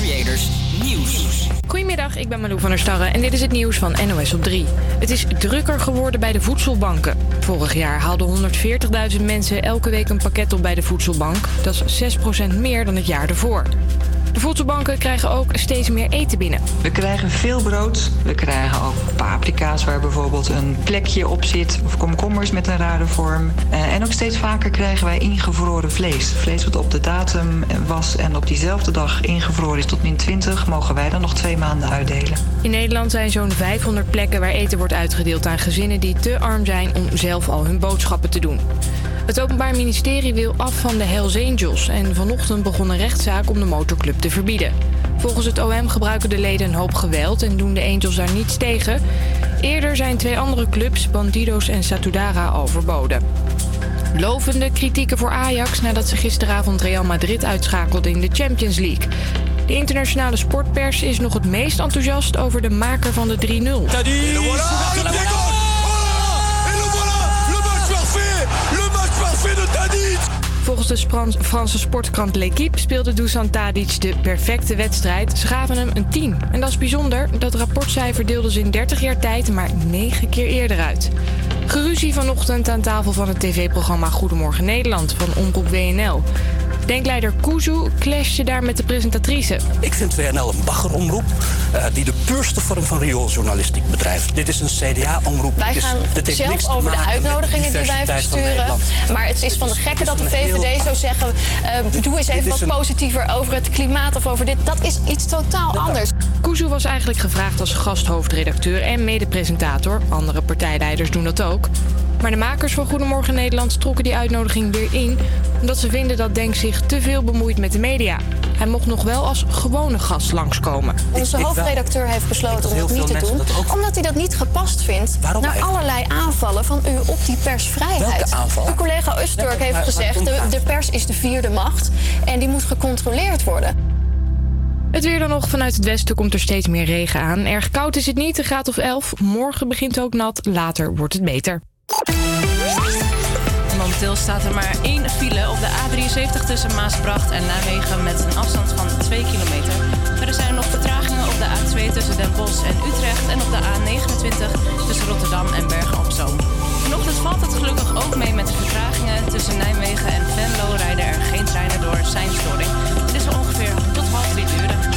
Creators Nieuws. Goedemiddag, ik ben Malou van der Starre en dit is het nieuws van NOS op 3. Het is drukker geworden bij de voedselbanken. Vorig jaar haalden 140.000 mensen elke week een pakket op bij de voedselbank. Dat is 6% meer dan het jaar ervoor. De voedselbanken krijgen ook steeds meer eten binnen. We krijgen veel brood. We krijgen ook paprika's waar bijvoorbeeld een plekje op zit. Of komkommers met een rare vorm. Eh, en ook steeds vaker krijgen wij ingevroren vlees. Vlees wat op de datum was en op diezelfde dag ingevroren is tot min 20... mogen wij dan nog twee maanden uitdelen. In Nederland zijn zo'n 500 plekken waar eten wordt uitgedeeld aan gezinnen die te arm zijn om zelf al hun boodschappen te doen. Het Openbaar Ministerie wil af van de Hells Angels en vanochtend begon een rechtszaak om de motorclub te verbieden. Volgens het OM gebruiken de leden een hoop geweld en doen de Angels daar niets tegen. Eerder zijn twee andere clubs, Bandidos en Satudara, al verboden. Lovende kritieken voor Ajax nadat ze gisteravond Real Madrid uitschakelde in de Champions League. De internationale sportpers is nog het meest enthousiast over de maker van de 3-0. Volgens de Frans- Franse sportkrant L'Equipe speelde Dusan Tadic de perfecte wedstrijd. Ze gaven hem een 10. En dat is bijzonder. Dat rapportcijfer deelden ze in 30 jaar tijd maar 9 keer eerder uit. Geruzie vanochtend aan tafel van het tv-programma Goedemorgen Nederland van Omroep WNL. Denkleider Kuzu clashte daar met de presentatrice. Ik vind WNL een baggeromroep eh, die de puurste vorm van riooljournalistiek bedrijft. Dit is een CDA-omroep. Wij gaan zelfs over de uitnodigingen die wij versturen. Maar het is van de gekke dat de VVD zou zeggen... eh, doe eens even wat een- positiever over het klimaat of over dit. Dat is iets totaal anders. Kuzu was eigenlijk gevraagd als gasthoofdredacteur en medepresentator. Andere partijleiders doen dat ook. Maar de makers van Goedemorgen Nederland trokken die uitnodiging weer in... omdat ze vinden dat Denk zich te veel bemoeit met de media. Hij mocht nog wel als gewone gast langskomen. Onze hoofdredacteur heeft besloten om dat niet te doen. ook- Omdat hij dat niet gepast vindt Waarom naar eigenlijk? allerlei aanvallen van u op die persvrijheid. Welke aanval? Uw collega Usturk heeft gezegd... De, de het? pers is de vierde macht en die moet gecontroleerd worden. Het weer dan nog. Vanuit het westen komt er steeds meer regen aan. Erg koud is het niet, een graad of 11. Morgen begint ook nat, later wordt het beter. Momenteel staat er maar één file op de A73 tussen Maasbracht en Nijmegen met een afstand van 2 kilometer. Verder zijn er nog vertragingen op de A2 tussen Den Bosch en Utrecht en op de A29 tussen Rotterdam en Bergen op Zoom. Vanochtend valt het gelukkig ook mee met de vertragingen. Tussen Nijmegen en Venlo rijden er geen treinen door seinstoring. Het is er ongeveer tot half drie 24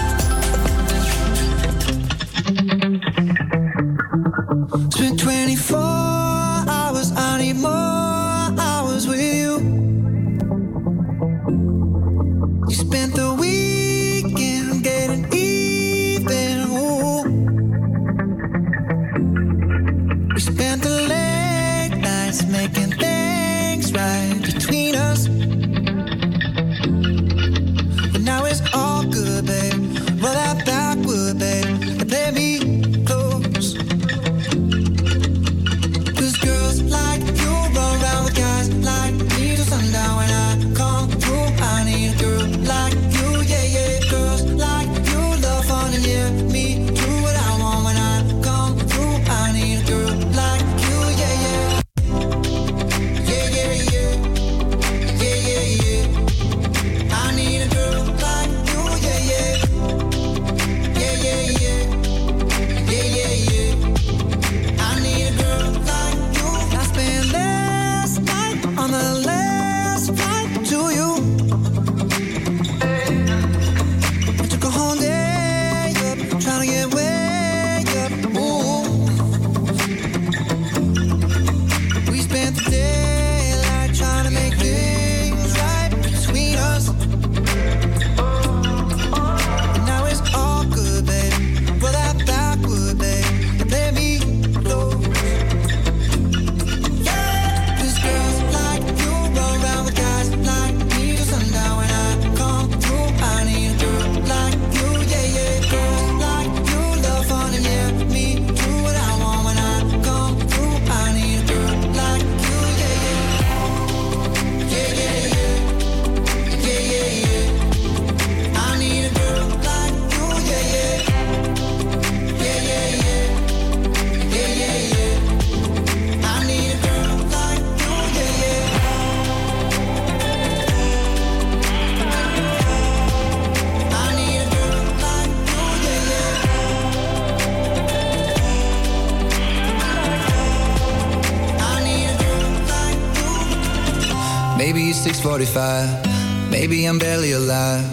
45 Maybe I'm barely alive.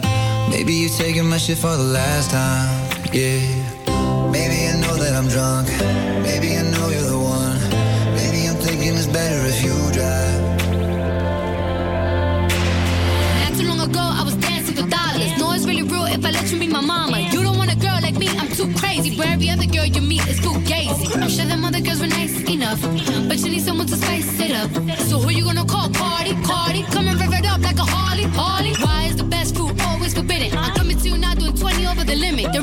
Maybe you're taking my shit for the last time. Yeah. Crazy. Where every other girl you meet is gazy. I'm sure them other girls were nice enough, but you need someone to spice it up. So who you gonna call? Cardi, Cardi, come and rev it up like a Harley, Harley. Why is the best food always forbidden? I'm coming to you now, doing 20 over the limit. The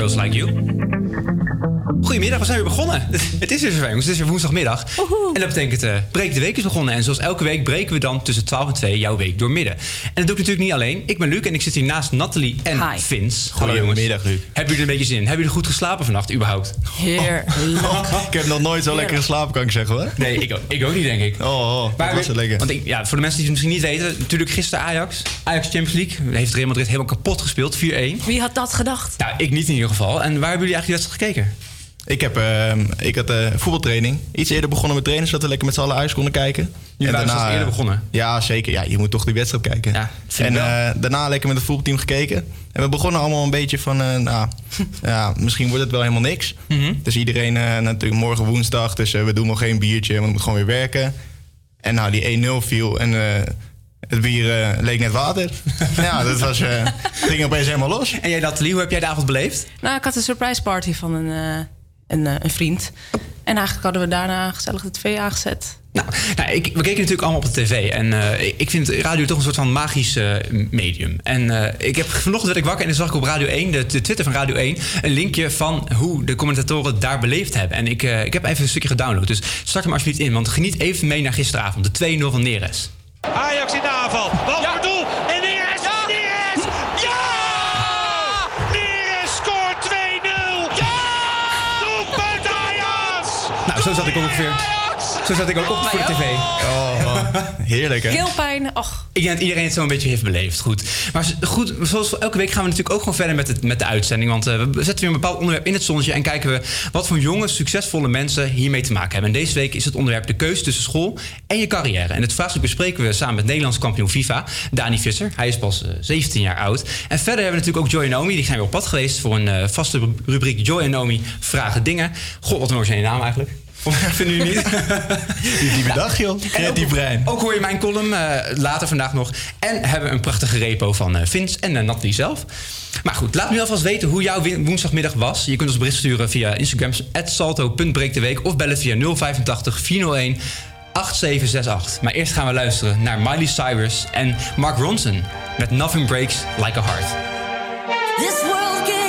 Girls Like You. Begonnen. Het is weer zover, jongens. Het is weer woensdagmiddag. En dat betekent, eh breek de week is begonnen. En zoals elke week breken we dan tussen 12 en 2 jouw week door midden. En dat doe ik natuurlijk niet alleen. Ik ben Luc en ik zit hier naast Nathalie en Hi. Vince. Hallo jongens. Goedemiddag, Luc. Hebben jullie er een beetje zin in? Hebben jullie goed geslapen vannacht, überhaupt? Heerlijk. Ik heb nog nooit zo lekker geslapen, kan ik zeggen hoor. Nee, ik ook, ik ook niet, denk ik. Oh, oh dat was zo lekker. Want ik, ja, voor de mensen die het misschien niet weten, natuurlijk gisteren Ajax. Ajax Champions League. Heeft Real Madrid helemaal kapot gespeeld, 4-1. Wie had dat gedacht? Nou, ik niet in ieder geval. En waar hebben jullie eigenlijk die wedstrijd gekeken? Ik, heb, ehm, ik had eh, voetbaltraining. Iets eerder begonnen met trainen, zodat we lekker met z'n allen Ajax konden kijken. Jullie waren zelfs eerder eh, begonnen? Ja, zeker. Ja, je moet toch die wedstrijd kijken. Ja, vind en ik wel. eh, daarna lekker met het voetbalteam gekeken. En we begonnen allemaal een beetje van, eh, nou, ja, misschien wordt het wel helemaal niks. Mhm. Dus iedereen, eh, natuurlijk morgen woensdag, dus we doen nog geen biertje, want we moeten gewoon weer werken. En nou, die 1-0 viel en eh, het bier leek net water. ja, dat was, eh ging opeens helemaal los. En jij Nathalie, hoe heb jij de avond beleefd? Nou, ik had een surprise party van een, eh, een, eh, een vriend. En eigenlijk hadden we daarna gezellig de tv aangezet. Nou, nou ik, we keken natuurlijk allemaal op de tv. En eh, ik- vind radio toch een soort van magisch eh, medium. En eh, ik heb vanochtend werd ik wakker en dan zag ik op Radio 1, de, de Twitter van Radio 1, een linkje van hoe de commentatoren daar beleefd hebben. En ik, eh, ik heb even een stukje gedownload. Dus start hem alsjeblieft in, want geniet even mee naar gisteravond. De 2-0 van Neres. Ajax in de aanval. Voor het doel. Zo zat ik ongeveer. Zo zat ik ook op voor de tv. Oh, heerlijk hè? Keelpijn, och. Ik denk dat iedereen het zo een beetje heeft beleefd. Goed. Maar goed, zoals elke week gaan we natuurlijk ook gewoon verder met, het, met de uitzending. Want eh, we zetten weer een bepaald onderwerp in het zonnetje. En kijken we wat voor jonge, succesvolle mensen hiermee te maken hebben. En deze week is het onderwerp de keuze tussen school en je carrière. En het vraagstuk bespreken we samen met Nederlands kampioen FIFA, Dani Visser. Hij is pas eh, 17 jaar oud. En verder hebben we natuurlijk ook Joy en Naomi. Die zijn weer op pad geweest voor een eh, vaste rubriek Joy en Naomi vragen dingen. God, wat een originele naam eigenlijk. Vinden jullie niet? Die, bedacht joh. Creatief brein. Ook hoor je mijn column eh, later vandaag nog. En hebben we een prachtige repo van eh Vince en uh, Nathalie zelf. Maar goed, laat me alvast weten hoe jouw woensdagmiddag was. Je kunt ons bericht sturen via Instagram salto.breekdeweek of bellen via 085 401 8768. Maar eerst gaan we luisteren naar Miley Cyrus en Mark Ronson met Nothing Breaks Like a Heart. This world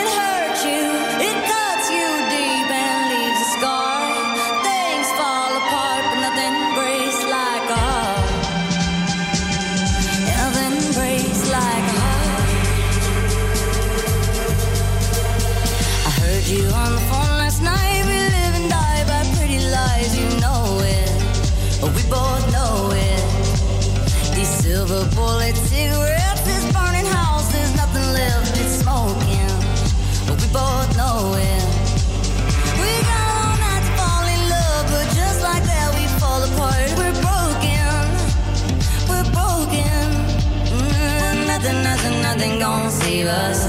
us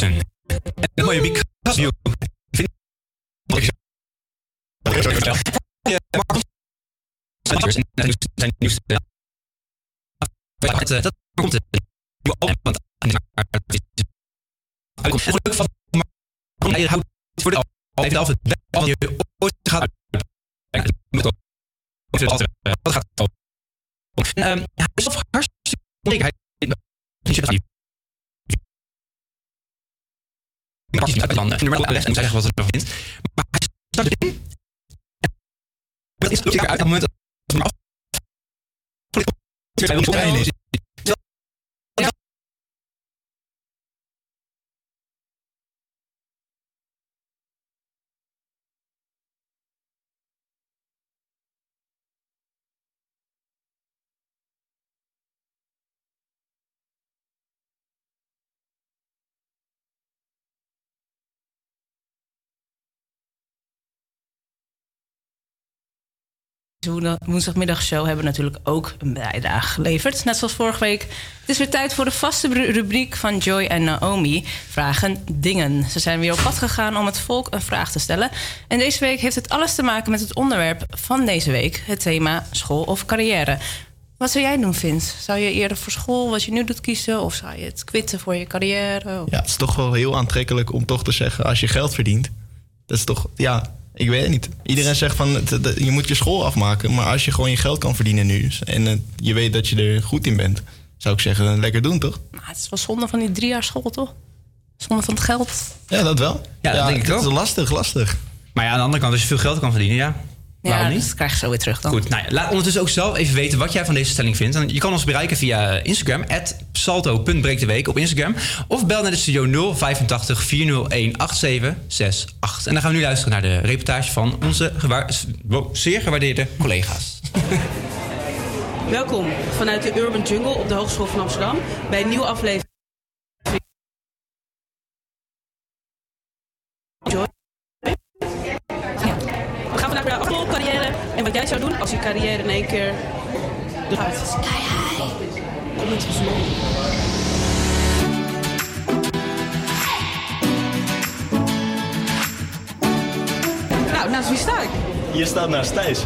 En een mooie because you. Dat dat komt het. van houdt voor de al je ooit wat gaat Ehm hij is hartstikke. Hij ik was niet uit dan nummer les en zeggen wat er nog vindt. Maar hij start erin. Dat is zeker uit het moment dat het maar af. De woensdagmiddagshow hebben natuurlijk ook een bijdrage geleverd. Net zoals vorige week. Het is weer tijd voor de vaste ru- rubriek van Joy en Naomi. Vragen dingen. Ze zijn weer op pad gegaan om het volk een vraag te stellen. En deze week heeft het alles te maken met het onderwerp van deze week. Het thema school of carrière. Wat zou jij doen, Vince? Zou je eerder voor school, wat je nu doet, kiezen? Of zou je het quitten voor je carrière? Ja, het is toch wel heel aantrekkelijk om toch te zeggen, als je geld verdient, dat is toch, ja, ik weet het niet. Iedereen zegt van, je moet je school afmaken, maar als je gewoon je geld kan verdienen nu en je weet dat je er goed in bent, zou ik zeggen, lekker doen toch? Nou, het is wel zonde van die drie jaar school, toch? Zonde van het geld. Ja, dat wel. Ja, dat denk ik het ook. is lastig, lastig. Maar ja, aan de andere kant, als je veel geld kan verdienen, ja. Waarom Ja, niet? dat krijg je zo weer terug dan. Goed, nou ja, laat ondertussen ook zelf even weten wat jij van deze stelling vindt. En je kan ons bereiken via Instagram, salto.breekdeweek op Instagram. Of bel naar de studio 085 401 8768. En dan gaan we nu luisteren naar de reportage van onze gewaar- wow, zeer gewaardeerde collega's. Welkom vanuit de Urban Jungle op de Hogeschool van Amsterdam bij een nieuwe aflevering. Als je carrière in één keer eruit. Kom niet gezond. Nou, naast wie sta ik? Hier staat naast Thijs.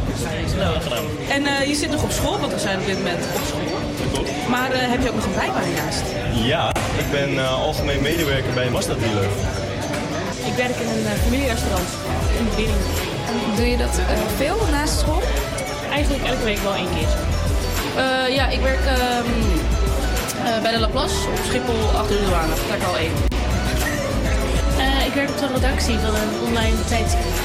En eh, je zit nog op school, want we zijn op dit moment op school. Maar eh, heb je ook nog een bijbaan hiernaast? Ja, ik ben eh, algemeen medewerker bij een Mazda dealer. Ik werk in een eh, familierestaurant in de. Doe je dat veel naast school? Eigenlijk elke week wel één keer. Eh, ja, ik werk ehm, eh, bij de Laplace op Schiphol achter de douane. Daar ik al één. Eh, ik werk op de redactie van een online tijdschrift.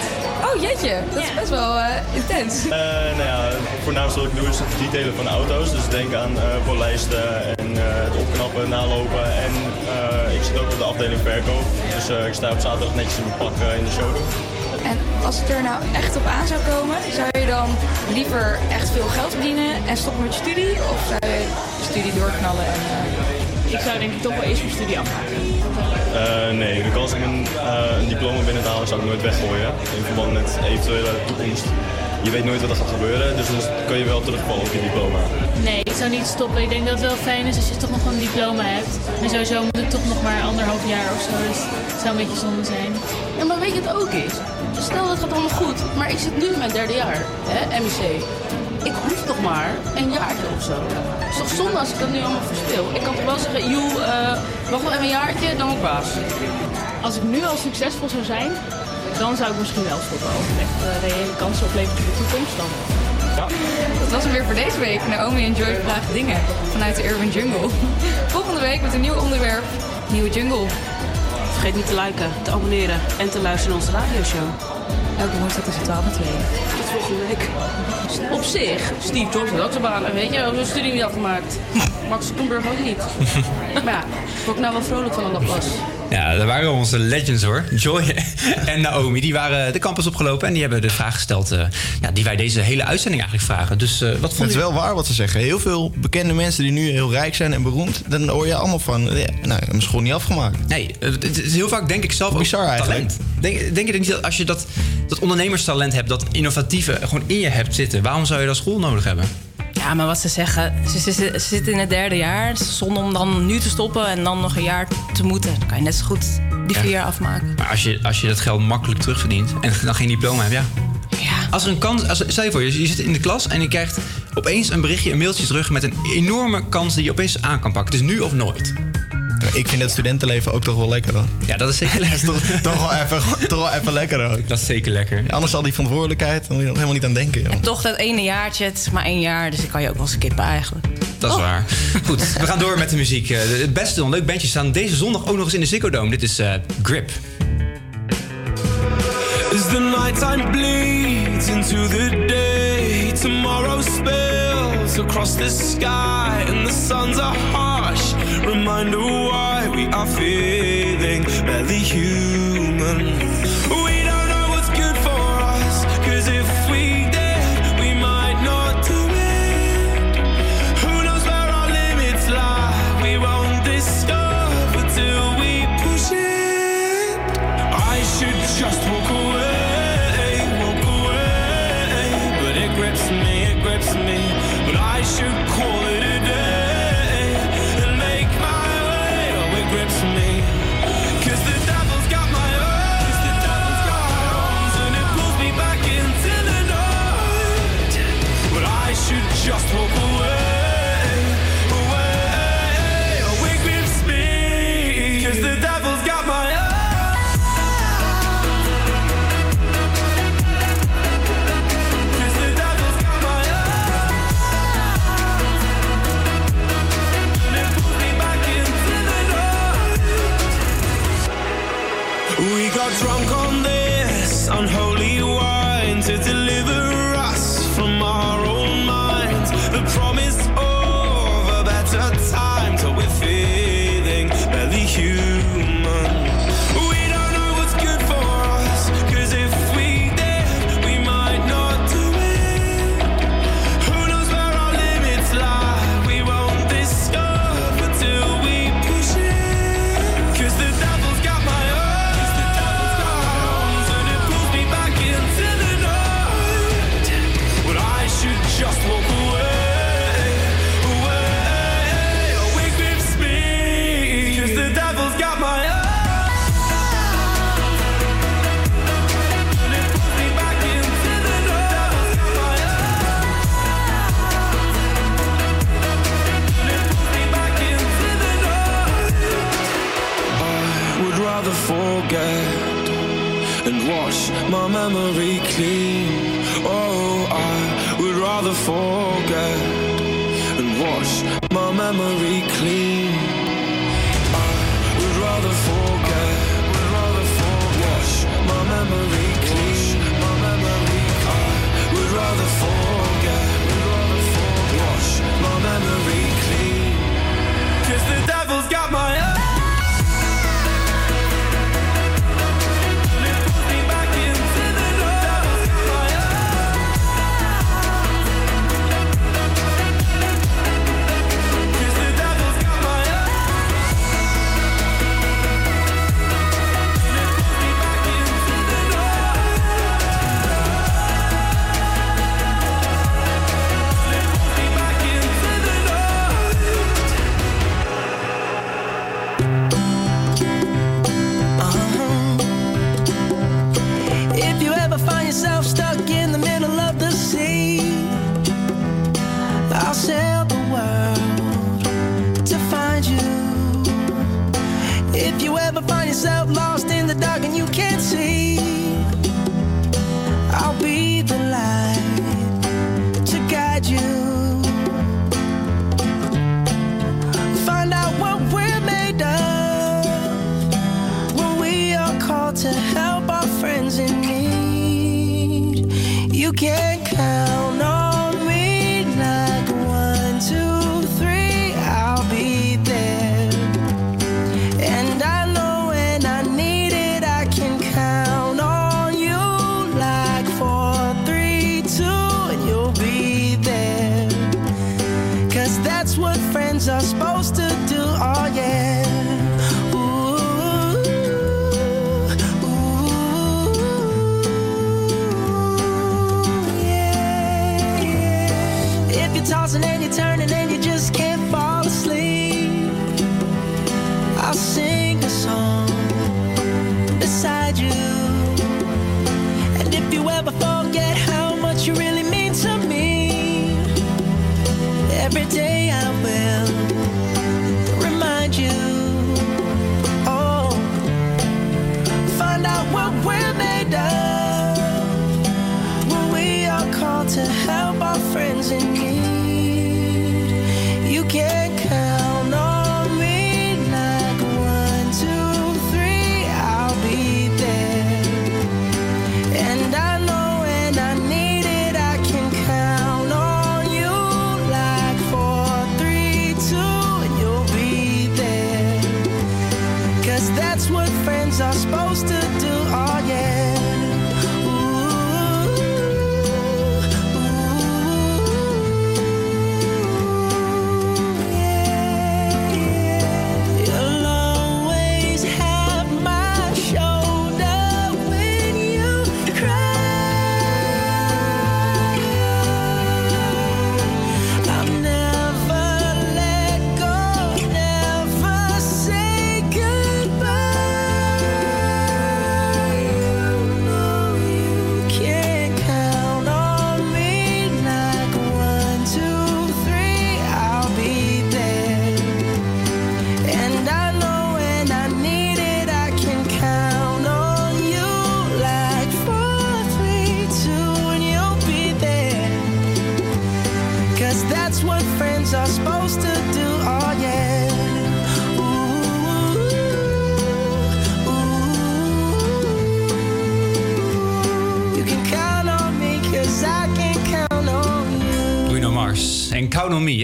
Oh jeetje, dat is best wel eh, intens. Eh, nou ja, voornamelijk wat ik doe is het detailen van auto's. Dus denk aan eh polijsten en eh, het opknappen, nalopen. En eh, ik zit ook op de afdeling verkoop. Dus eh, ik sta op zaterdag netjes in mijn pak in de showroom. En als het er nou echt op aan zou komen, zou je dan liever echt veel geld verdienen en stoppen met je studie? Of zou je je studie doorknallen en... eh, Ik zou denk ik toch wel eerst mijn studie afmaken. Eh, nee, de kans om een, eh, een diploma binnen te halen zou ik nooit weggooien. In verband met eventuele toekomst. Je weet nooit wat er gaat gebeuren, dus dan kun je wel terugvallen op je diploma. Nee, ik zou niet stoppen. Ik denk dat het wel fijn is als je toch nog een diploma hebt. En sowieso moet het toch nog maar anderhalf jaar of zo. Dus het zou een beetje zonde zijn. Ja, maar weet je wat het ook is? Stel dat gaat allemaal goed, maar ik zit nu in mijn derde jaar, hè, MIC. Ik hoef nog maar een jaartje of zo. Het is toch zonde als ik dat nu allemaal verspil? Ik kan toch wel zeggen, joe, eh wacht wel even een jaartje, dan ik baas. Als ik nu al succesvol zou zijn, dan zou ik misschien wel stoppen. Als het echt eh, reële kansen oplevert voor de toekomst dan. Dat was hem weer voor deze week. Naomi en Joy vragen dingen vanuit de Urban Jungle. Volgende week met een nieuw onderwerp, nieuwe jungle. Vergeet niet te liken, te abonneren en te luisteren naar onze radioshow. Elke woensdag tussen 12 en 2. Tot volgende week. Op zich, Steve Jobs had ook zijn baan, weet je, zijn studie niet afgemaakt. Max Zuckerberg ook niet. maar ja, word ik nou wel vrolijk van een Laplace. Ja, dat waren onze legends hoor. Joy en Naomi, die waren de campus opgelopen en die hebben de vraag gesteld eh, ja, die wij deze hele uitzending eigenlijk vragen. Dus eh, wat Het vond is je? wel waar wat ze zeggen. Heel veel bekende mensen die nu heel rijk zijn en beroemd, dan hoor je allemaal van, ja, nou, mijn school niet afgemaakt. Nee, eh, het is heel vaak denk ik zelf Bizar ook eigenlijk. talent. Denk, denk je niet dat als je dat, dat ondernemerstalent hebt, dat innovatieve gewoon in je hebt zitten, waarom zou je dan school nodig hebben? Ja, maar wat ze zeggen, ze, ze, ze zitten in het derde jaar. Zonder om dan nu te stoppen en dan nog een jaar te moeten. Dan kan je net zo goed die Ja. vier jaar afmaken. Maar als je, als je dat geld makkelijk terugverdient en dan geen diploma hebt, ja. Als er een kans, als, stel je voor, je, je zit in de klas en je krijgt opeens een berichtje, een mailtje terug met een enorme kans die je opeens aan kan pakken. Het is nu of nooit. Ik vind het studentenleven ook toch wel lekker hoor. Ja, dat is zeker lekker. toch, toch, wel even, toch wel even lekker ook. Dat is zeker lekker. Anders zal die verantwoordelijkheid, dan moet je er helemaal niet aan denken. joh. En toch dat ene jaartje, het is maar één jaar, dus ik kan je ook wel skippen eigenlijk. Dat is waar. Goed, we gaan door met de muziek. Eh, Het beste, een leuk bandje staan deze zondag ook nog eens in de Ziggo Dome. Dit is eh, Grip. As the nighttime bleeds into the day, tomorrow spills across the sky, and the suns are harsh. Reminder why we are feeling barely human. We don't We got my memory clean. Oh, I would rather forget and wash my memory clean.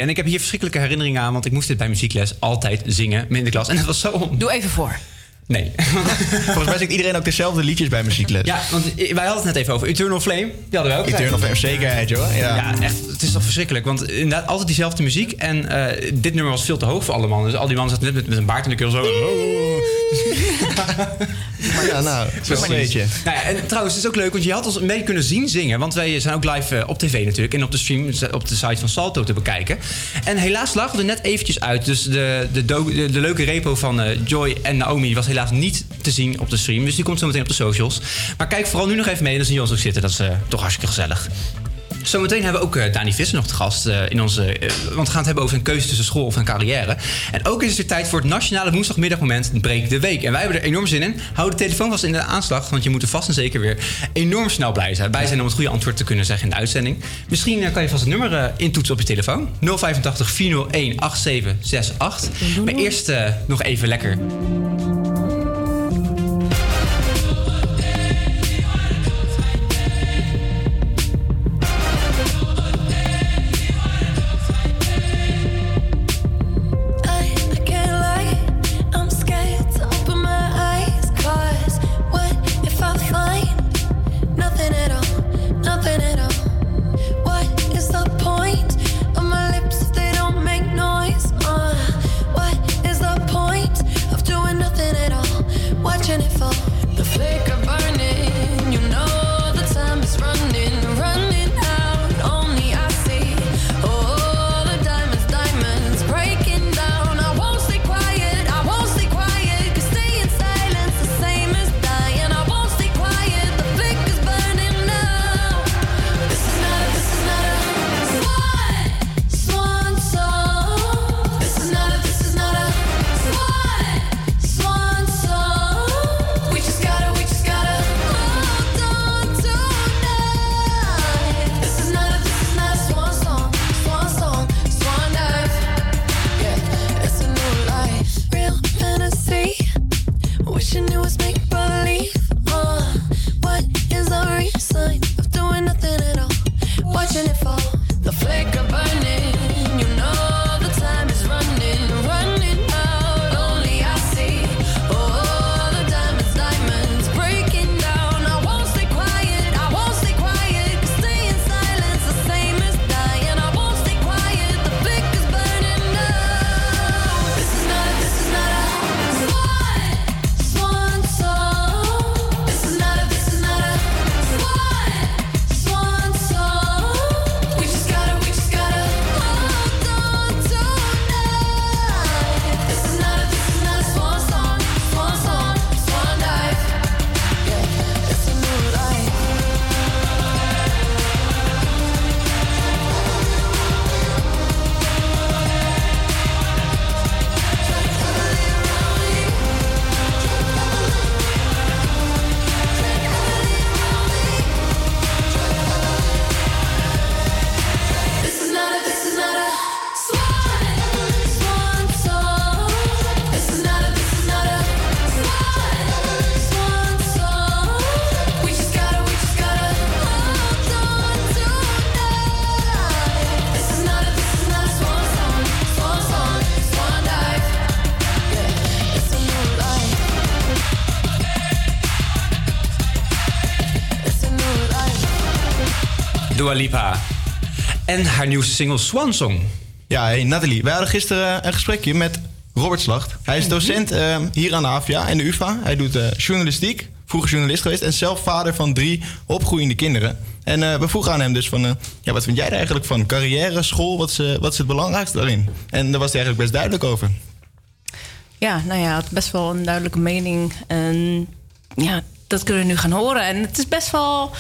En ik heb hier verschrikkelijke herinneringen aan, want ik moest dit bij muziekles altijd zingen in de klas. En dat was zo. Doe even voor. Nee. Volgens mij zingt iedereen ook dezelfde liedjes bij muziekles. Ja, want wij hadden het net even over Eternal Flame. Die hadden wij ook. Eternal Flame, zekerheid, joh. Ja. Ja. echt. Het is toch verschrikkelijk. Want inderdaad, altijd diezelfde muziek. En eh, dit nummer was veel te hoog voor alle mannen. Dus al die mannen zaten net met, met een baard in de keel zo. Maar ja, nou, zo een beetje. Nou ja, en trouwens, het is ook leuk, want je had ons beetje kunnen zien zingen. Want wij zijn ook live eh, op tv natuurlijk. En op de stream, op de site van Salto te bekijken. En helaas lag we er net eventjes uit. Dus de, de, de leuke repo van eh, Joy en Naomi was helaas niet te zien op de stream. Dus die komt zo meteen op de socials. Maar kijk vooral nu nog even mee. Dan zien we ons ook zitten. Dat is eh, toch hartstikke gezellig. Zometeen hebben we ook eh, Dani Visser nog te gast eh, in onze. want we gaan het hebben over een keuze tussen school of een carrière. En ook is het weer tijd voor het nationale woensdagmiddagmoment Breek de Week. En wij hebben er enorm zin in. Hou de telefoon vast in de aanslag, want je moet er vast en zeker weer enorm snel blij zijn. Bij zijn om het goede antwoord te kunnen zeggen in de uitzending. Misschien kan je vast het nummer intoetsen op je telefoon: 085 401 8768. Maar eerst nog even lekker. Lipa. En haar nieuwste single Swan Song. Ja, hey Nathalie. Wij hadden gisteren een gesprekje met Robert Slacht. Hij is docent eh, hier aan de AVA in de UvA. Hij doet eh, journalistiek, vroeger journalist geweest... en zelf vader van drie opgroeiende kinderen. En eh, we vroegen aan hem dus van... eh, ja, wat vind jij er eigenlijk van? Carrière, school, wat is, wat is het belangrijkste daarin? En daar was hij eigenlijk best duidelijk over. Ja, nou ja, het best wel een duidelijke mening. En ja, dat kunnen we nu gaan horen. En het is best wel...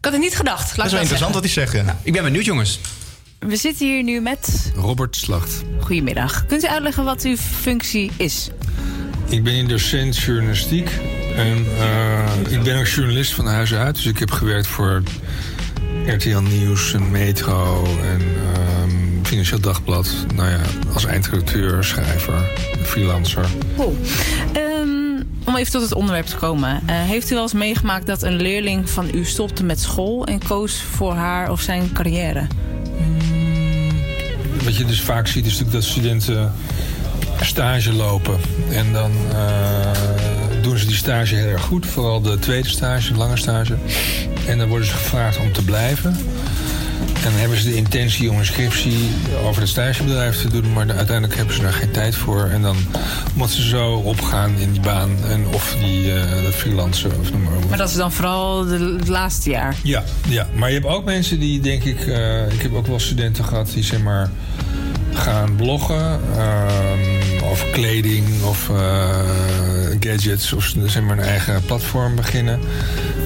Ik had het niet gedacht. Laat Dat is wel interessant wat hij zegt. ja. ik ben benieuwd, jongens. We zitten hier nu met... Robert Slacht. Goedemiddag. Kunt u uitleggen wat uw functie is? Ik ben hier docent journalistiek. En eh, ik ben ook journalist van huis uit. Dus ik heb gewerkt voor RTL Nieuws en Metro en ehm, Financieel Dagblad. Nou ja, als eindredacteur, schrijver, freelancer. Cool. Ehm, om even tot het onderwerp te komen. Eh, heeft u wel eens meegemaakt dat een leerling van u stopte met school... en koos voor haar of zijn carrière? Wat je dus vaak ziet is natuurlijk dat studenten stage lopen. En dan eh, doen ze die stage heel erg goed. Vooral de tweede stage, de lange stage. En dan worden ze gevraagd om te blijven. En dan hebben ze de intentie om een scriptie over het stagebedrijf te doen, maar uiteindelijk hebben ze daar geen tijd voor. En dan moeten ze zo opgaan in die baan en of die uh, dat freelancen of noem maar op. Maar dat is dan vooral de, het laatste jaar. Ja, ja, maar je hebt ook mensen die, denk ik, eh, ik heb ook wel studenten gehad die zeg maar gaan bloggen ehm, over kleding of eh, gadgets of zeg maar een eigen platform beginnen.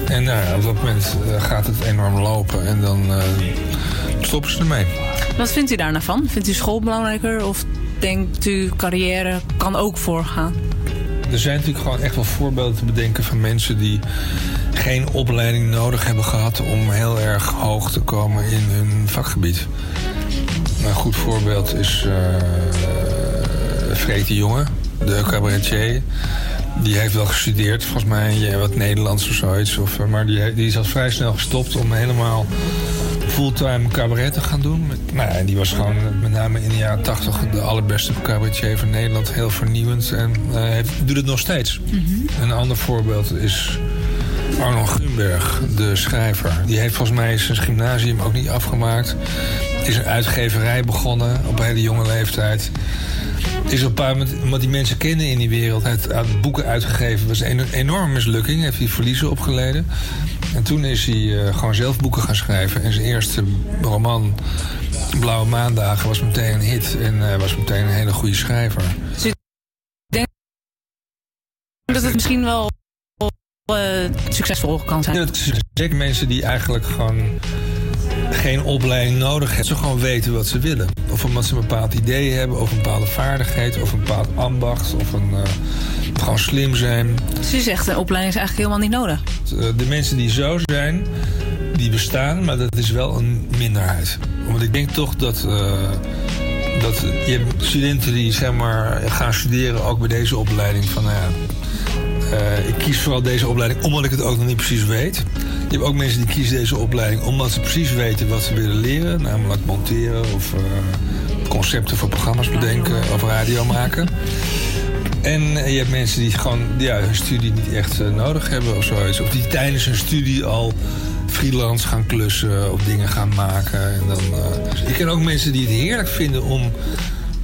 En nou op dat moment eh, gaat het enorm lopen en dan eh, stoppen ze ermee. Wat vindt u daar nou van? Vindt u school belangrijker of denkt u carrière kan ook voorgaan? Er zijn natuurlijk gewoon echt wel voorbeelden te bedenken van mensen die geen opleiding nodig hebben gehad om heel erg hoog te komen in hun vakgebied. Een goed voorbeeld is uh, Freek de Jonge, de cabaretier. Die heeft wel gestudeerd, volgens mij wat Nederlands of zoiets. Of, eh, maar die, die is al vrij snel gestopt om helemaal fulltime cabaret te gaan doen. Nou, en die was gewoon met name in de jaren 80 de allerbeste cabaretier van Nederland. Heel vernieuwend en uh, heeft, doet het nog steeds. Mm -hmm. Een ander voorbeeld is Arnold Grunberg, de schrijver. Die heeft volgens mij zijn gymnasium ook niet afgemaakt. Is een uitgeverij begonnen op een hele jonge leeftijd. Is op een paar moment, omdat die mensen kennen in die wereld, heeft boeken uitgegeven. was een enorme mislukking, heeft hij verliezen opgeleden. En toen is hij uh, gewoon zelf boeken gaan schrijven. En zijn eerste roman, Blauwe Maandagen, was meteen een hit. En uh, was meteen een hele goede schrijver. Dus ik denk dat het misschien wel succesvol kan zijn. Ja, zeker mensen die eigenlijk gewoon geen opleiding nodig hebben. Ze gewoon weten wat ze willen. Of omdat ze een bepaald idee hebben, of een bepaalde vaardigheid, of een bepaald ambacht, of een, uh, gewoon slim zijn. Dus u zegt, een opleiding is eigenlijk helemaal niet nodig? De mensen die zo zijn, die bestaan, maar dat is wel een minderheid. Want ik denk toch dat. Uh, dat je hebt studenten die zeg maar, gaan studeren, ook bij deze opleiding. Van, nou ja, uh, ik kies vooral deze opleiding omdat ik het ook nog niet precies weet. Je hebt ook mensen die kiezen deze opleiding omdat ze precies weten wat ze willen leren. Namelijk monteren of uh, concepten voor programma's bedenken of radio maken. En je hebt mensen die gewoon ja, hun studie niet echt uh, nodig hebben of zoiets. Of die tijdens hun studie al freelance gaan klussen of dingen gaan maken. En dan, uh, ik ken ook mensen die het heerlijk vinden om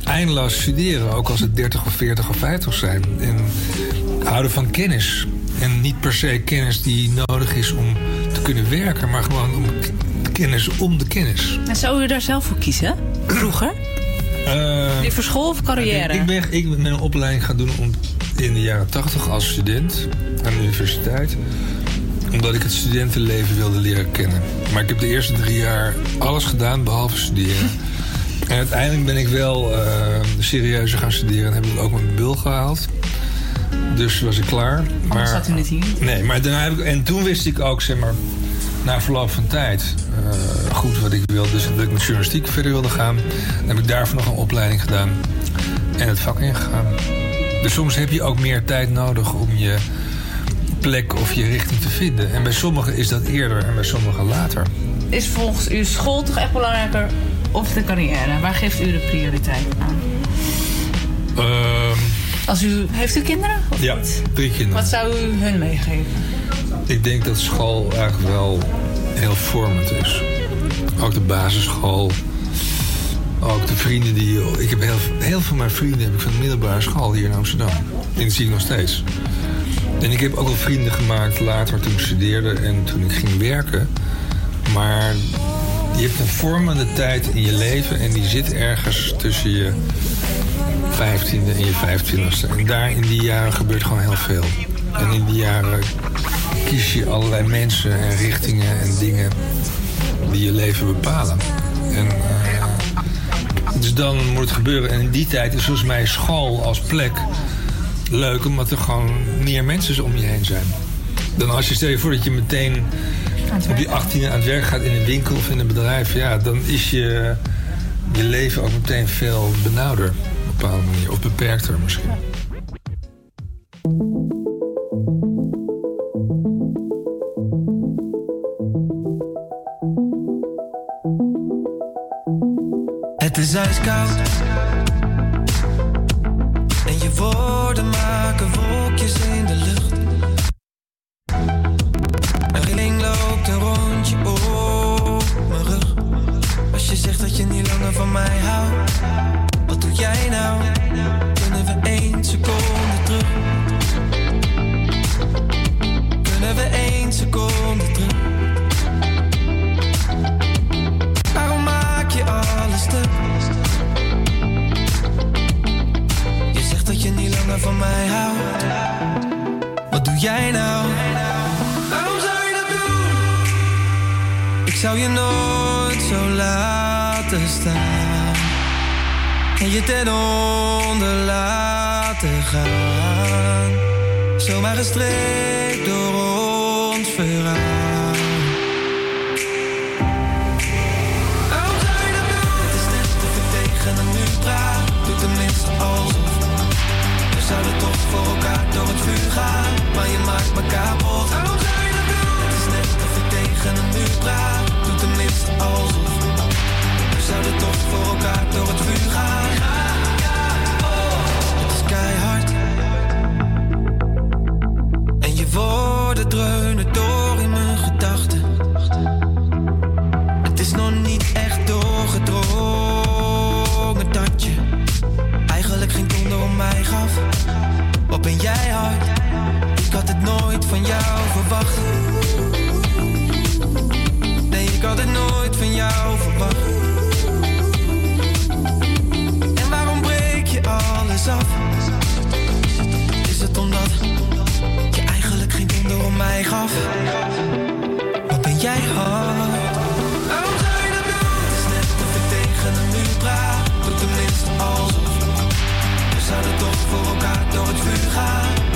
eindeloos studeren. Ook als het 30 of 40 of 50 zijn. En houden van kennis. En niet per se kennis die nodig is om te kunnen werken, maar gewoon om kennis om de kennis. En zou u daar zelf voor kiezen? Vroeger? Uh, voor school of carrière? Ik ben, ik ben een opleiding gaan doen om in de jaren 80 als student aan de universiteit. Omdat ik het studentenleven wilde leren kennen. Maar ik heb de eerste drie jaar alles gedaan behalve studeren. en uiteindelijk ben ik wel uh, serieuzer gaan studeren en heb ik ook mijn bul gehaald. Dus was ik klaar. Maar zat u niet hier? Nee, maar daarna heb ik. En toen wist ik ook, zeg maar, na verloop van tijd. Uh, goed wat ik wilde. Dus dat ik met journalistiek verder wilde gaan. Dan heb ik daarvoor nog een opleiding gedaan. En het vak ingegaan. Dus soms heb je ook meer tijd nodig om je plek of je richting te vinden. En bij sommigen is dat eerder en bij sommigen later. Is volgens u school toch echt belangrijker of de carrière? Waar geeft u de prioriteit aan? Uh, Als u, heeft u kinderen? Of ja, niet? drie kinderen. Wat zou u hun meegeven? Ik denk dat school eigenlijk wel heel vormend is. Ook de basisschool. Ook de vrienden die... Ik heb heel, heel veel van mijn vrienden heb ik van de middelbare school hier in Amsterdam. En dat zie ik nog steeds. En ik heb ook wel vrienden gemaakt later toen ik studeerde en toen ik ging werken. Maar je hebt een vormende tijd in je leven en die zit ergens tussen je 15e en je 25e. En daar in die jaren gebeurt gewoon heel veel. En in die jaren kies je allerlei mensen en richtingen en dingen die je leven bepalen. En, uh, dus dan moet het gebeuren. En in die tijd is volgens mij school als plek leuk, omdat er gewoon meer mensen om je heen zijn. Dan als je stel je voor dat je meteen op je 18e aan het werk gaat in een winkel of in een bedrijf, ja, dan is je, je leven ook meteen veel benauwder bepaalde manier. Of beperkter misschien. Het is ijskoud.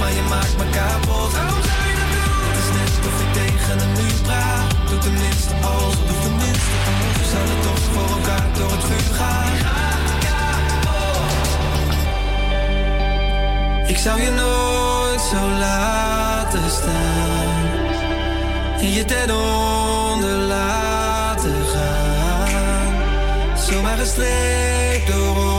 Maar je maakt me kapot. Waarom zou je dat doen? Het is net of ik tegen een muur praat. Doe tenminste alsof. Doe tenminste alsof. We zouden toch voor elkaar door het vuur gaan. Ik zou je nooit zo laten staan. En je ten onder laten gaan. Zomaar gestreept door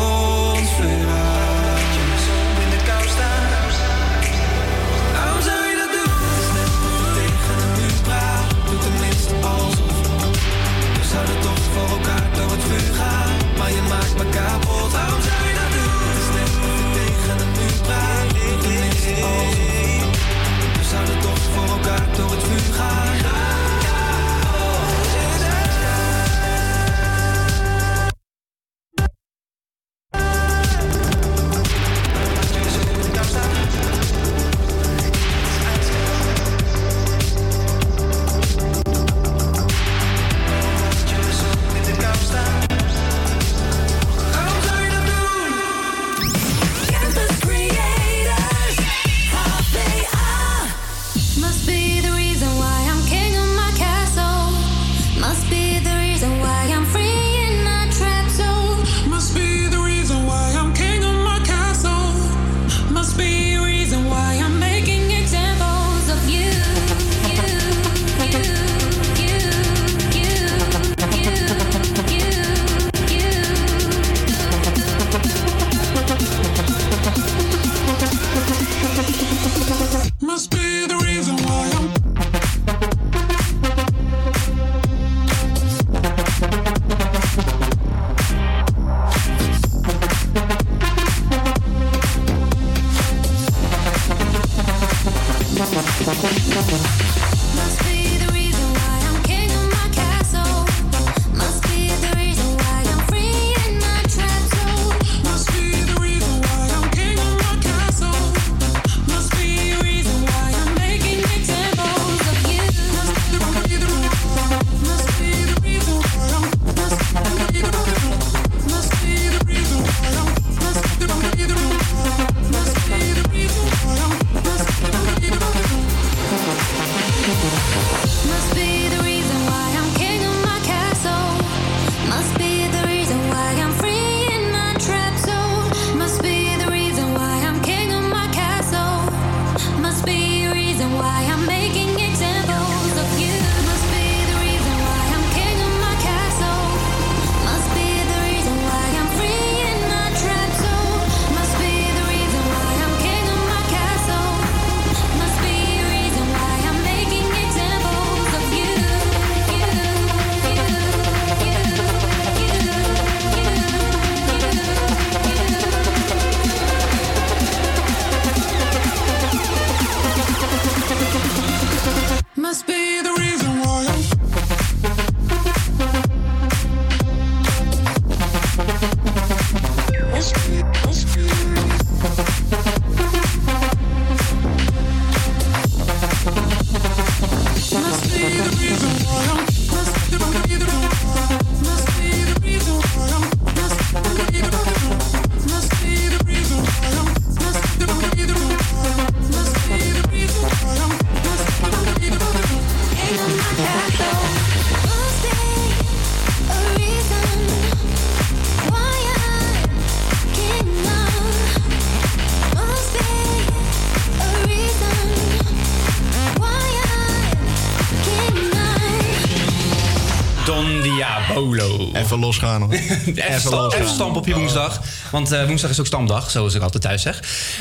Even losgaan hoor. Even, Even stamp, even stamp op je woensdag. Want eh, woensdag is ook stamdag, zoals ik altijd thuis zeg.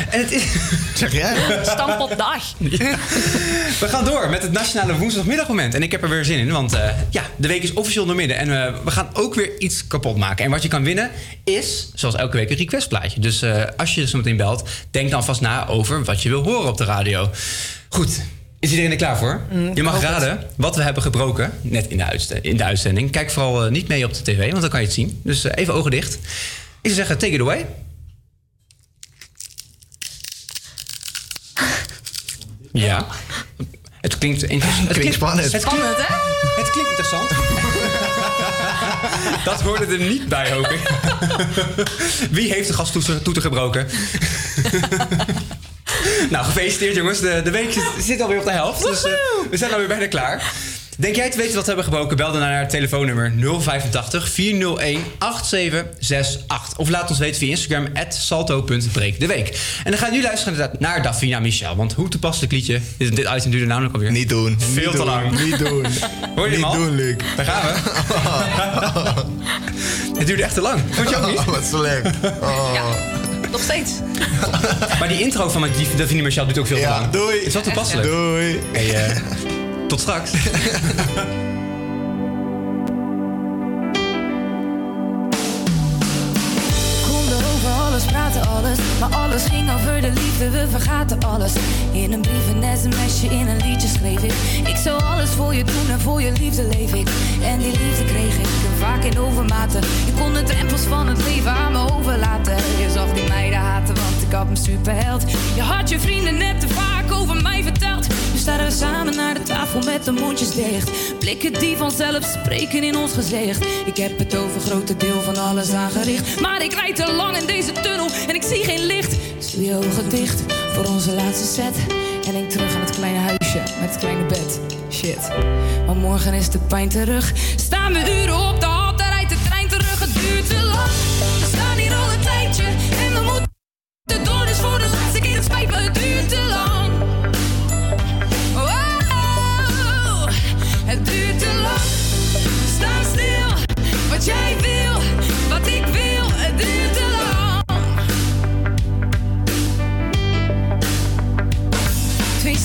En het is... Zeg jij? Stampotdag. We gaan door met het nationale woensdagmiddagmoment. En ik heb er weer zin in, want eh, ja, de week is officieel door midden. En eh, we gaan ook weer iets kapot maken. En wat je kan winnen is, zoals elke week, een requestplaatje. Dus eh, als je zo meteen belt, denk dan vast na over wat je wil horen op de radio. Goed, is iedereen er klaar voor? je mag raden wat we hebben gebroken, net in de, in de uitzending. Kijk vooral eh, niet mee op de tv, want dan kan je het zien. Dus eh, even ogen dicht. Ik zou zeggen, take it away. Ja. Het klinkt interessant. Het Klinkt spannend. Het klinkt, Spannend, hè? het klinkt interessant. Dat hoorde er niet bij, hoop ik. Wie heeft de gastoeter toeter gebroken? nou, gefeliciteerd jongens. De, de week zit, zit alweer op de helft. Dus eh, we zijn alweer bijna klaar. Denk jij te weten wat we hebben gebroken? Bel dan naar het telefoonnummer 085 401 8768. Of laat ons weten via Instagram salto.breekdeweek. En dan gaan we nu luisteren naar- Davina Michel. Want hoe toepasselijk liedje. Dit, dit item duurde namelijk alweer. Niet doen. Veel Niet te doen. lang. Niet doen. Hoor je hem Niet doen, Luc. Daar gaan we. Het duurde echt te lang. Vond je ook niet? Oh, wat slecht. Oh. Nog steeds. Maar die intro van die Davina Michel duurt ook veel te Ja, lang. doei. Het is wel toepasselijk. Doei. Hey, eh, tot straks. alles praten, alles. Maar alles ging over de liefde, we vergaten alles. In een brief, een sms'je, in een liedje schreef ik. Ik zou alles voor je doen en voor je liefde leef ik. En die liefde kreeg ik vaak in overmaten. Je kon de drempels van het leven aan me overlaten. Je zag die meiden haten, want ik had een superheld. Je had je vrienden net te vaak over mij verteld. Nu staan we samen naar de tafel met de mondjes dicht. Blikken die vanzelf spreken in ons gezicht. Ik heb het over grote deel van alles aangericht. Maar ik rijd te lang in deze tunnel en ik zie geen licht. Dus doe je ogen dicht voor onze laatste set. En denk terug aan het kleine huisje met het kleine bed. Shit, maar morgen is de pijn terug. Staan we uren op de hal, daar rijdt de trein terug. Het duurt te lang. We staan hier al een tijdje en we moeten door. Dus voor de laatste keer, het spijt me, het duurt te lang.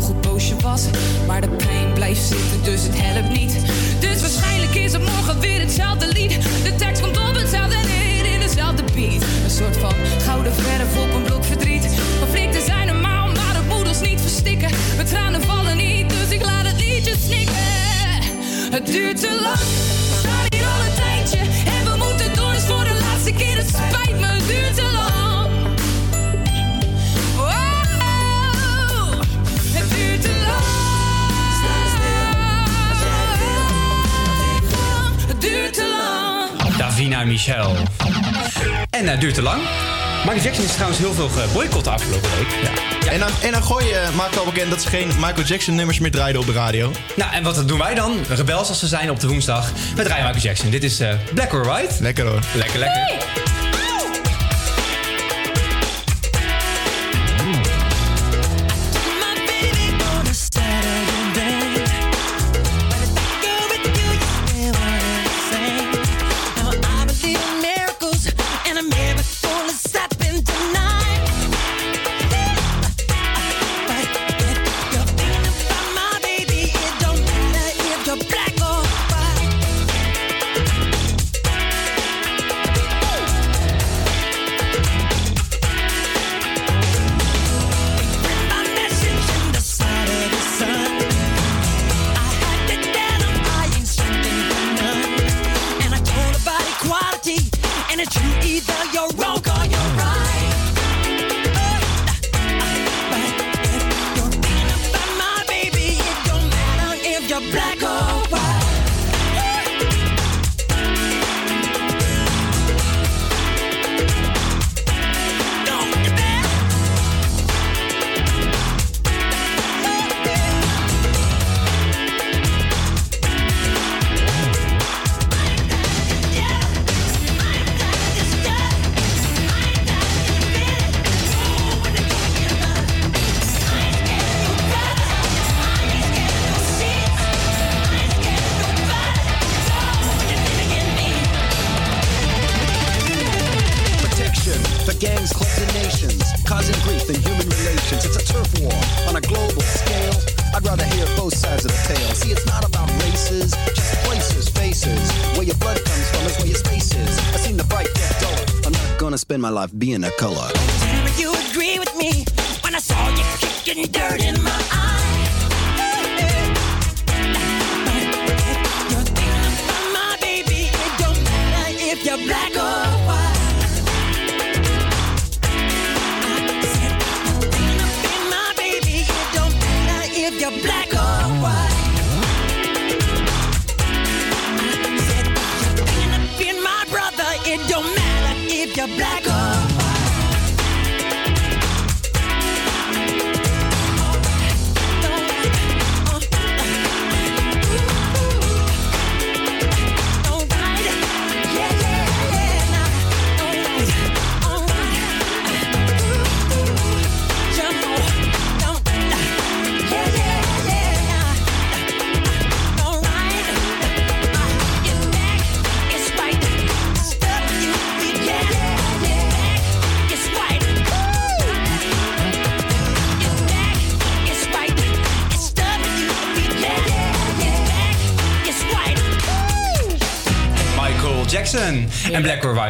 Vergeet je nog hoe boos je was. Maar de pijn blijft zitten, dus het helpt niet. Dus waarschijnlijk is het morgen weer hetzelfde lied. De tekst komt op hetzelfde neer in dezelfde beat. Een soort van gouden verf op een blok verdriet. Conflicten zijn normaal, maar het moet ons niet verstikken. Mijn tranen vallen niet, dus ik laat het liedje snikken. Het duurt te lang, we staan hier al een tijdje. En we moeten door, dus voor de laatste keer. Het spijt me, het duurt te lang. Davina Michel. En het duurt te lang. Michael Jackson is trouwens heel veel geboycott de afgelopen week. Ja. En dan, en dan gooi je, maakt al bekend dat ze geen Michael Jackson nummers meer draaiden op de radio. Nou, en wat doen wij dan? Rebels als ze zijn op de woensdag. We draaien Michael Jackson. Dit is eh, Black or White. Lekker hoor. Lekker, lekker. Color.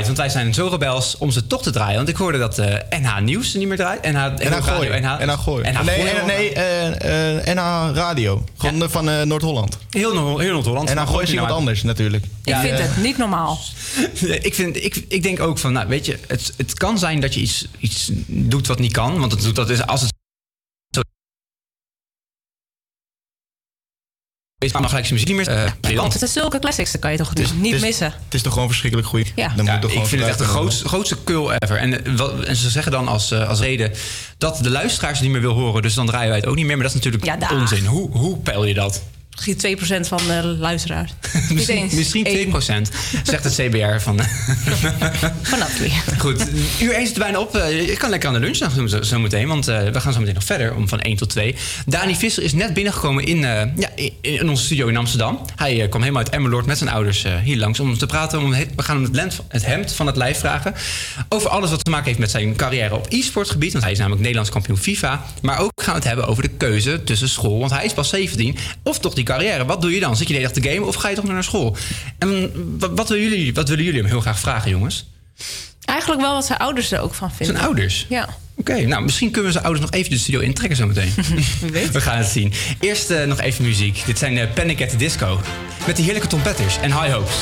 En. Want wij zijn zo rebels om ze toch te draaien. Want ik hoorde dat eh NH Nieuws niet meer draait. NH, NH Gooi. NH, NH Gooi. NH Nee, Gooi. eh, nee eh, eh, NH Radio. Gewoon van eh, Noord-Holland. Heel, heel Noord-Holland. NH Gooi is iemand anders natuurlijk. Ik vind het niet normaal. ik, vind, ik, ik denk ook van, nou weet je, het, het kan zijn dat je iets, iets doet wat niet kan. Want het, doet- dat is als het is, dan gelijk zijn muziek niet meer. eh, Nederland. Het zijn zulke classics, dat kan je toch dus niet het is- missen. Het is toch gewoon verschrikkelijk goed. Ja. Dan Ja, moet ik vind het echt de grootste, grootste kul ever. En, eh, wat- en ze zeggen dan als, eh, als reden dat de luisteraars het niet meer wil horen. Dus dan draaien wij het ook niet meer. Maar dat is natuurlijk onzin. Hoe, hoe peil je dat? Misschien 2% van de luisteraars. misschien eens. misschien 2%, zegt het CBR. Van, Vanaf weer. Goed, uur 1 zit er bijna op. Eh, Je kan lekker aan de lunch nog zo, zo meteen, want eh, we gaan zo meteen nog verder om van 1 tot 2. Dani Visser is net binnengekomen in, eh, ja, in, in onze studio in Amsterdam. Hij eh, kwam helemaal uit Emmeloord met zijn ouders eh, hier langs om te praten. Om we gaan hem het, lent- het hemd van het lijf vragen. Over alles wat te maken heeft met zijn carrière op e-sportgebied. Want hij is namelijk Nederlands kampioen FIFA. Maar ook gaan we het hebben over de keuze tussen school. Want hij is pas 17. Of toch die carrière. Wat doe je dan? Zit je de hele dag te gamen of ga je toch naar school? En wat, wat, willen, jullie, wat willen jullie hem heel graag vragen, jongens? Eigenlijk wel wat zijn ouders er ook van vinden. Zijn ouders? Ja. Oké, nou misschien kunnen we zijn ouders nog even de studio intrekken zometeen. We gaan het zien. Eerst eh, nog even muziek. Dit zijn uh, Panic at the Disco. Met die heerlijke trompetters en high hopes.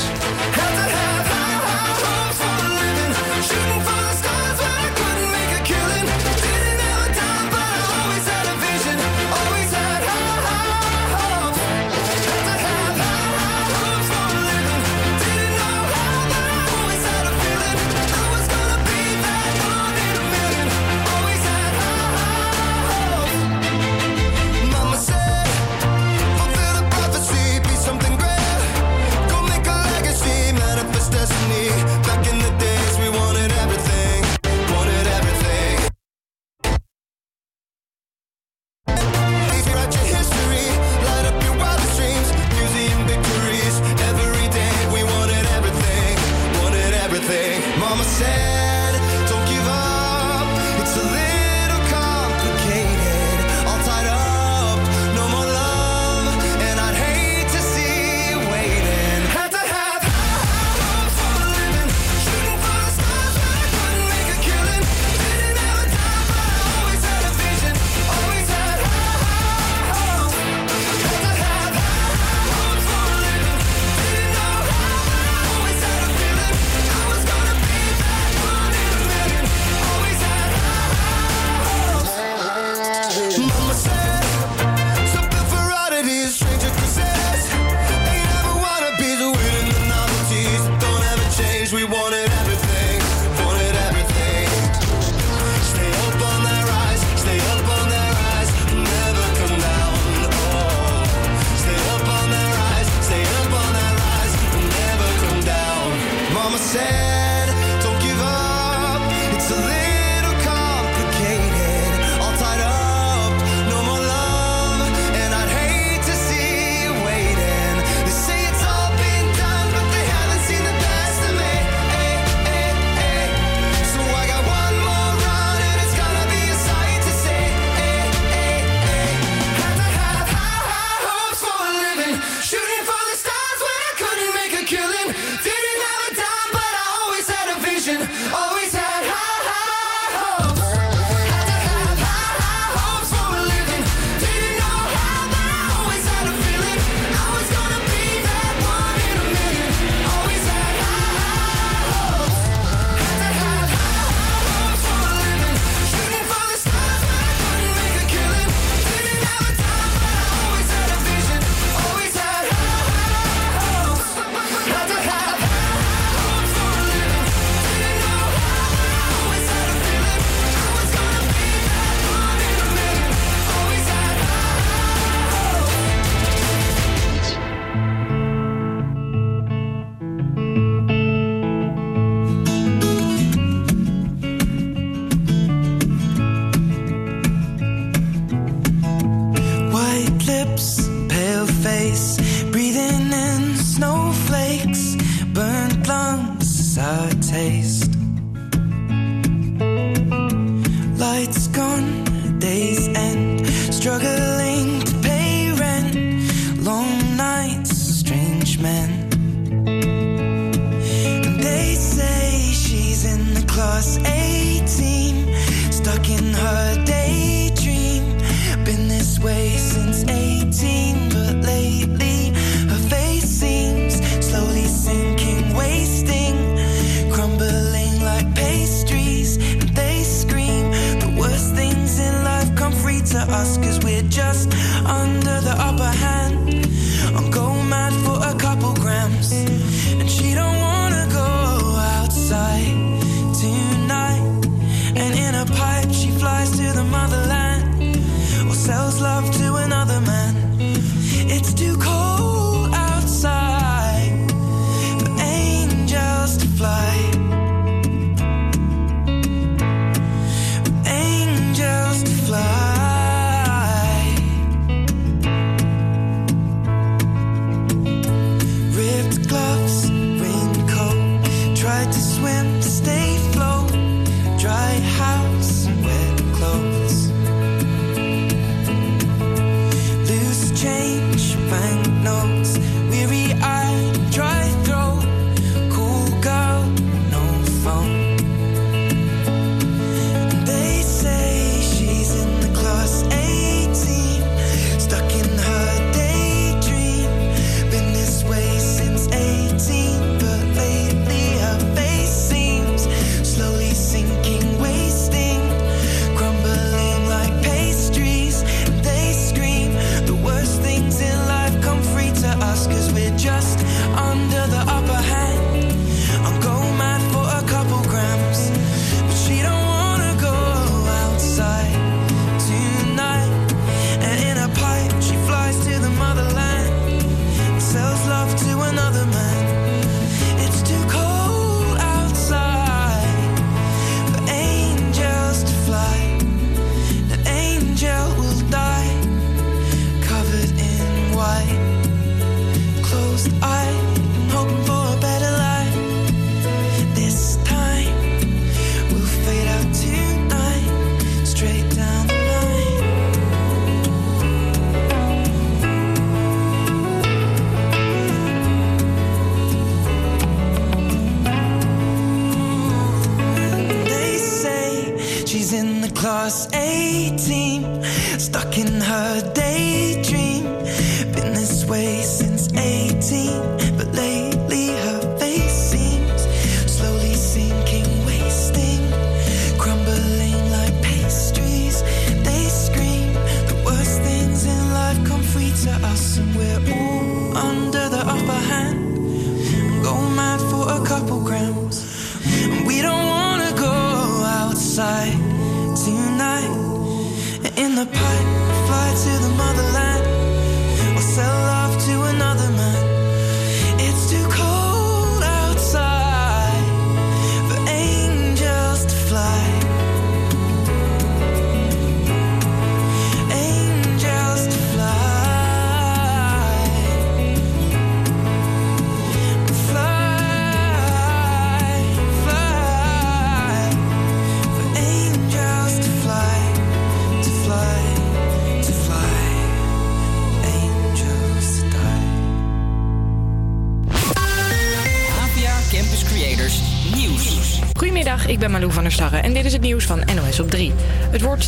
us, cause we're just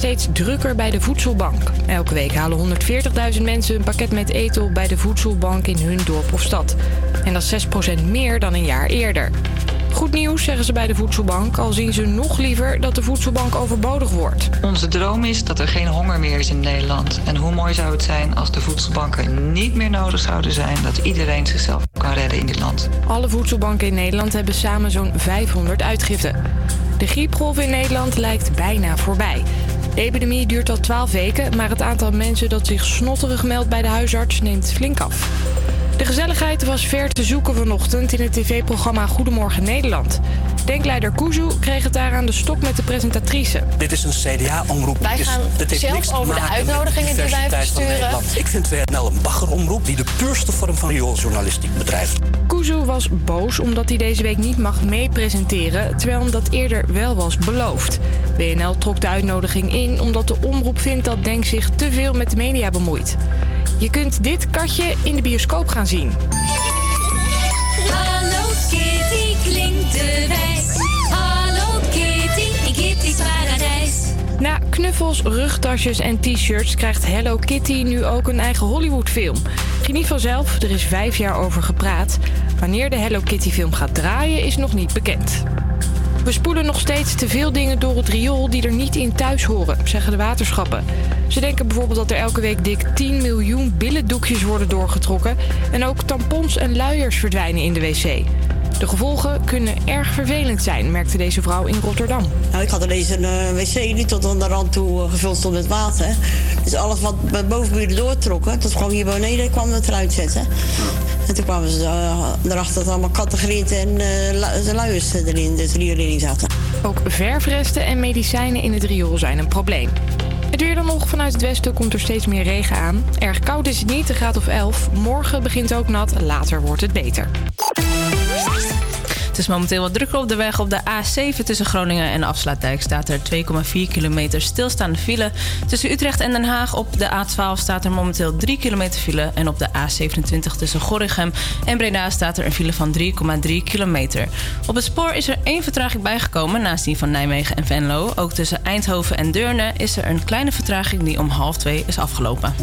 steeds drukker bij de voedselbank. Elke week halen 140.000 mensen een pakket met eten bij de voedselbank in hun dorp of stad. En dat is 6% meer dan een jaar eerder. Goed nieuws, zeggen ze bij de voedselbank, al zien ze nog liever dat de voedselbank overbodig wordt. Onze droom is dat er geen honger meer is in Nederland. En hoe mooi zou het zijn als de voedselbanken niet meer nodig zouden zijn, dat iedereen zichzelf kan redden in dit land. Alle voedselbanken in Nederland hebben samen zo'n 500 uitgiften. De griepgolf in Nederland lijkt bijna voorbij. De epidemie duurt al 12 weken, maar het aantal mensen dat zich snotterig meldt bij de huisarts neemt flink af. De gezelligheid was ver te zoeken vanochtend in het tv-programma Goedemorgen Nederland. Denkleider Kuzu kreeg het daar aan de stok met de presentatrice. Dit is een CDA-omroep. Wij gaan het heeft zelf over de uitnodigingen die wij versturen. Ik vind WNL een baggeromroep die de puurste vorm van riooljournalistiek bedrijft. Kuzu was boos omdat hij deze week niet mag meepresenteren, terwijl hem dat eerder wel was beloofd. WNL trok de uitnodiging in omdat de omroep vindt dat Denk zich te veel met de media bemoeit. Je kunt dit katje in de bioscoop gaan zien. Hallo Kitty klinkt de wijs. Hallo Kitty in Kitty's paradijs. Na knuffels, rugtasjes en t-shirts krijgt Hello Kitty nu ook een eigen Hollywood-film. Geniet vanzelf, er is vijf jaar over gepraat. Wanneer de Hello Kitty-film gaat draaien is nog niet bekend. We spoelen nog steeds te veel dingen door het riool die er niet in thuis horen, zeggen de waterschappen. Ze denken bijvoorbeeld dat er elke week dik 10 miljoen billendoekjes worden doorgetrokken en ook tampons en luiers verdwijnen in de wc. De gevolgen kunnen erg vervelend zijn, merkte deze vrouw in Rotterdam. Nou, ik had ineens een eh, wc die tot aan de rand toe eh, gevuld stond met water. Dus alles wat bij bovenburen doortrokken, tot gewoon hier beneden kwam het eruit zetten. En toen kwamen ze eh, erachter dat allemaal categorieën en de luiers erin, de rioling zaten. Ook verfresten en medicijnen in het riool zijn een probleem. Het weer dan nog. Vanuit het westen komt er steeds meer regen aan. Erg koud is het niet, een graad of 11. Morgen begint ook nat, later wordt het beter. Is momenteel wat drukker op de weg. Op de A7 tussen Groningen en Afsluitdijk staat er 2,4 kilometer stilstaande file. Tussen Utrecht en Den Haag op de A12 staat er momenteel 3 kilometer file. En op de A27 tussen Gorinchem en Breda staat er een file van 3,3 kilometer. Op het spoor is er één vertraging bijgekomen naast die van Nijmegen en Venlo. Ook tussen Eindhoven en Deurne is er een kleine vertraging die om half twee is afgelopen.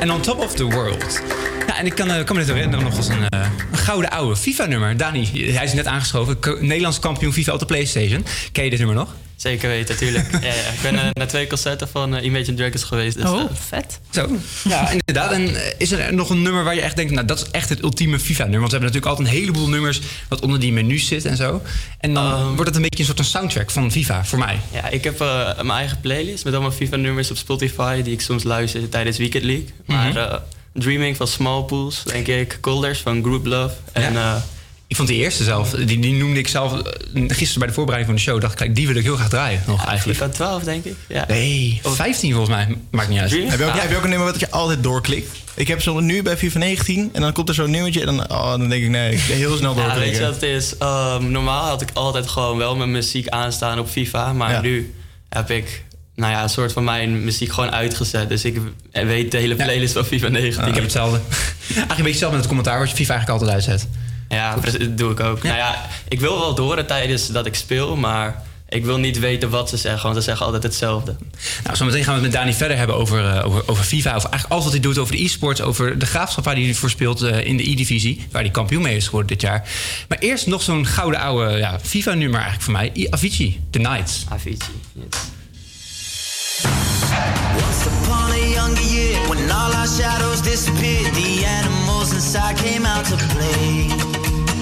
En On Top of the World. Ja, en ik kan, eh, me net herinneren nog als een, eh, een gouden oude FIFA-nummer. Dani, hij is net aangeschoven. Nederlands kampioen FIFA op de PlayStation. Ken je dit nummer nog? Zeker weten, tuurlijk. ja, ja. Ik ben eh, naar twee concerten van eh, Imagine Dragons geweest. Dus, Oh, eh, vet. Zo, ja, inderdaad. En is er nog een nummer waar je echt denkt... nou, dat is echt het ultieme FIFA-nummer? Want we hebben natuurlijk altijd een heleboel nummers... wat onder die menus zit en zo. En dan wordt het een beetje een soort een soundtrack van FIFA, voor mij. Ja, ik heb eh, mijn eigen playlist met allemaal FIFA-nummers op Spotify... die ik soms luister tijdens Weekend League. Maar Mhm. Dreaming van Small Pools, denk ik. Colders van Group Love. En, eh, Ik vond die eerste zelf, die, die noemde ik zelf eh, gisteren bij de voorbereiding van de show. Dacht ik, kijk, die wil ik heel graag draaien nog eigenlijk. FIFA 12, denk ik. Ja. Nee, 15 volgens mij. Maakt niet uit. Heb je, ook, heb je ook een nummer wat je altijd doorklikt? Ik heb zo nu bij FIFA 19 en dan komt er zo'n nummertje en dan, oh, dan denk ik nee, ik heel snel Ja, weet doorklikken. je wat het is? Ehm, normaal had ik altijd gewoon wel mijn muziek aanstaan op FIFA. Maar Ja. nu heb ik nou ja, een soort van mijn muziek gewoon uitgezet. Dus ik weet de hele playlist van FIFA 19. ik heb hetzelfde. Eigenlijk een beetje hetzelfde met het commentaar wat je FIFA eigenlijk altijd uitzet. Ja, dat doe ik ook. Nou ja, ik wil wel door tijdens dat ik speel, maar ik wil niet weten wat ze zeggen, want ze zeggen altijd hetzelfde. Nou, zometeen gaan we het met Dani verder hebben over, eh, over, over FIFA. Over eigenlijk alles wat hij doet over de e-sports. Over de graafschap waar hij voor speelt eh, in de E-divisie. Waar hij kampioen mee is geworden dit jaar. Maar eerst nog zo'n gouden oude ja, FIFA-nummer eigenlijk voor mij. I- Avicii, The Night. Avicii, Once upon a younger year, when all our shadows disappeared, the animals inside came out to play.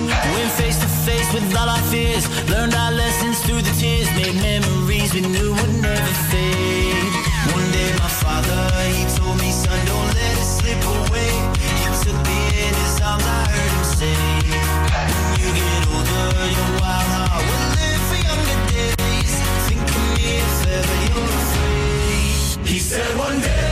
Went face to face with all our fears, learned our lessons through the tears, made memories we knew would never fade. One day, my father, he told me, son, don't let it slip away. He took me in his arms, I heard him say, When you get older, your wild heart will live for younger days. Think of me if ever you're afraid. He said one day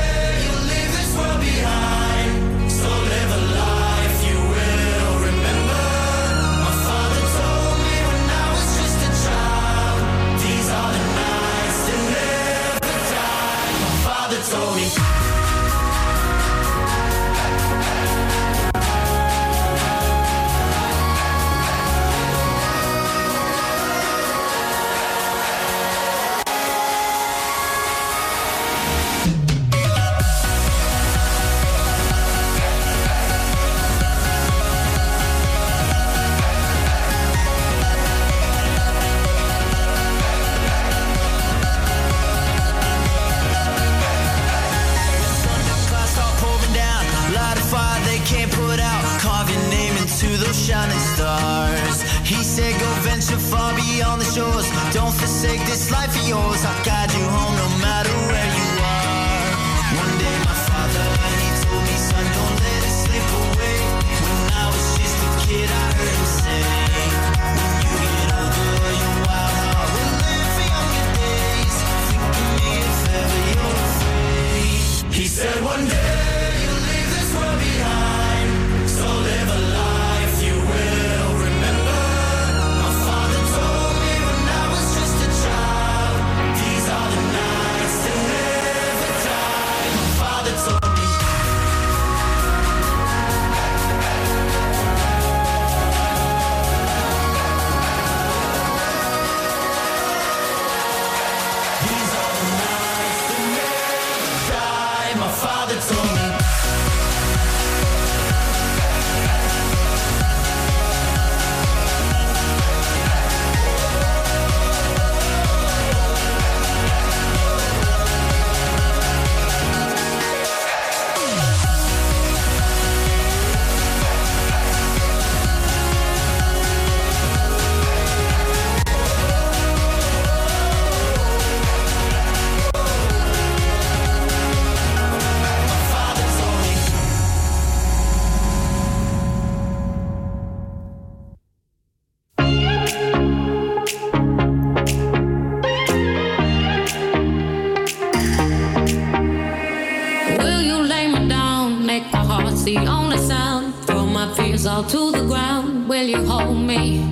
Will you lay me down? Make my heart the only sound. Throw my fears all to the ground. Will you hold me?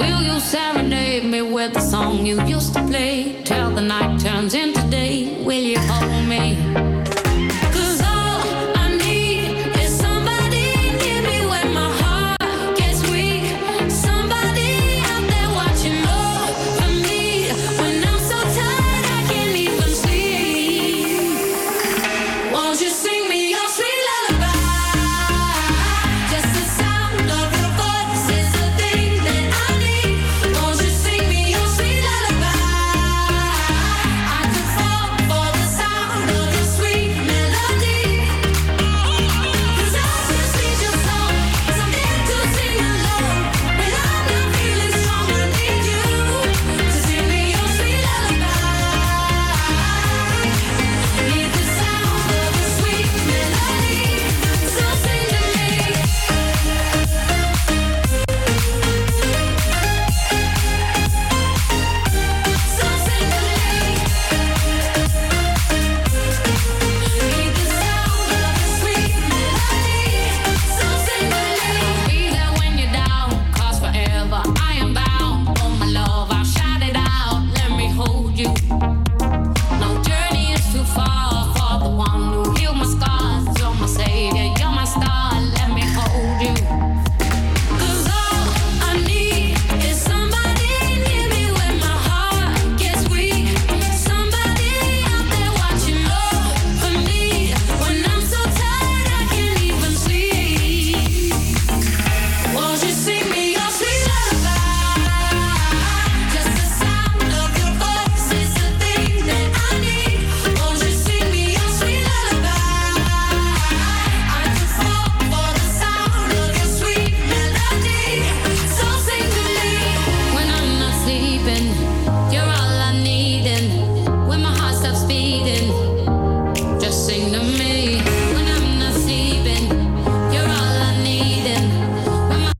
Will you serenade me with the song you used to play? Till the night turns into day. Will you hold me?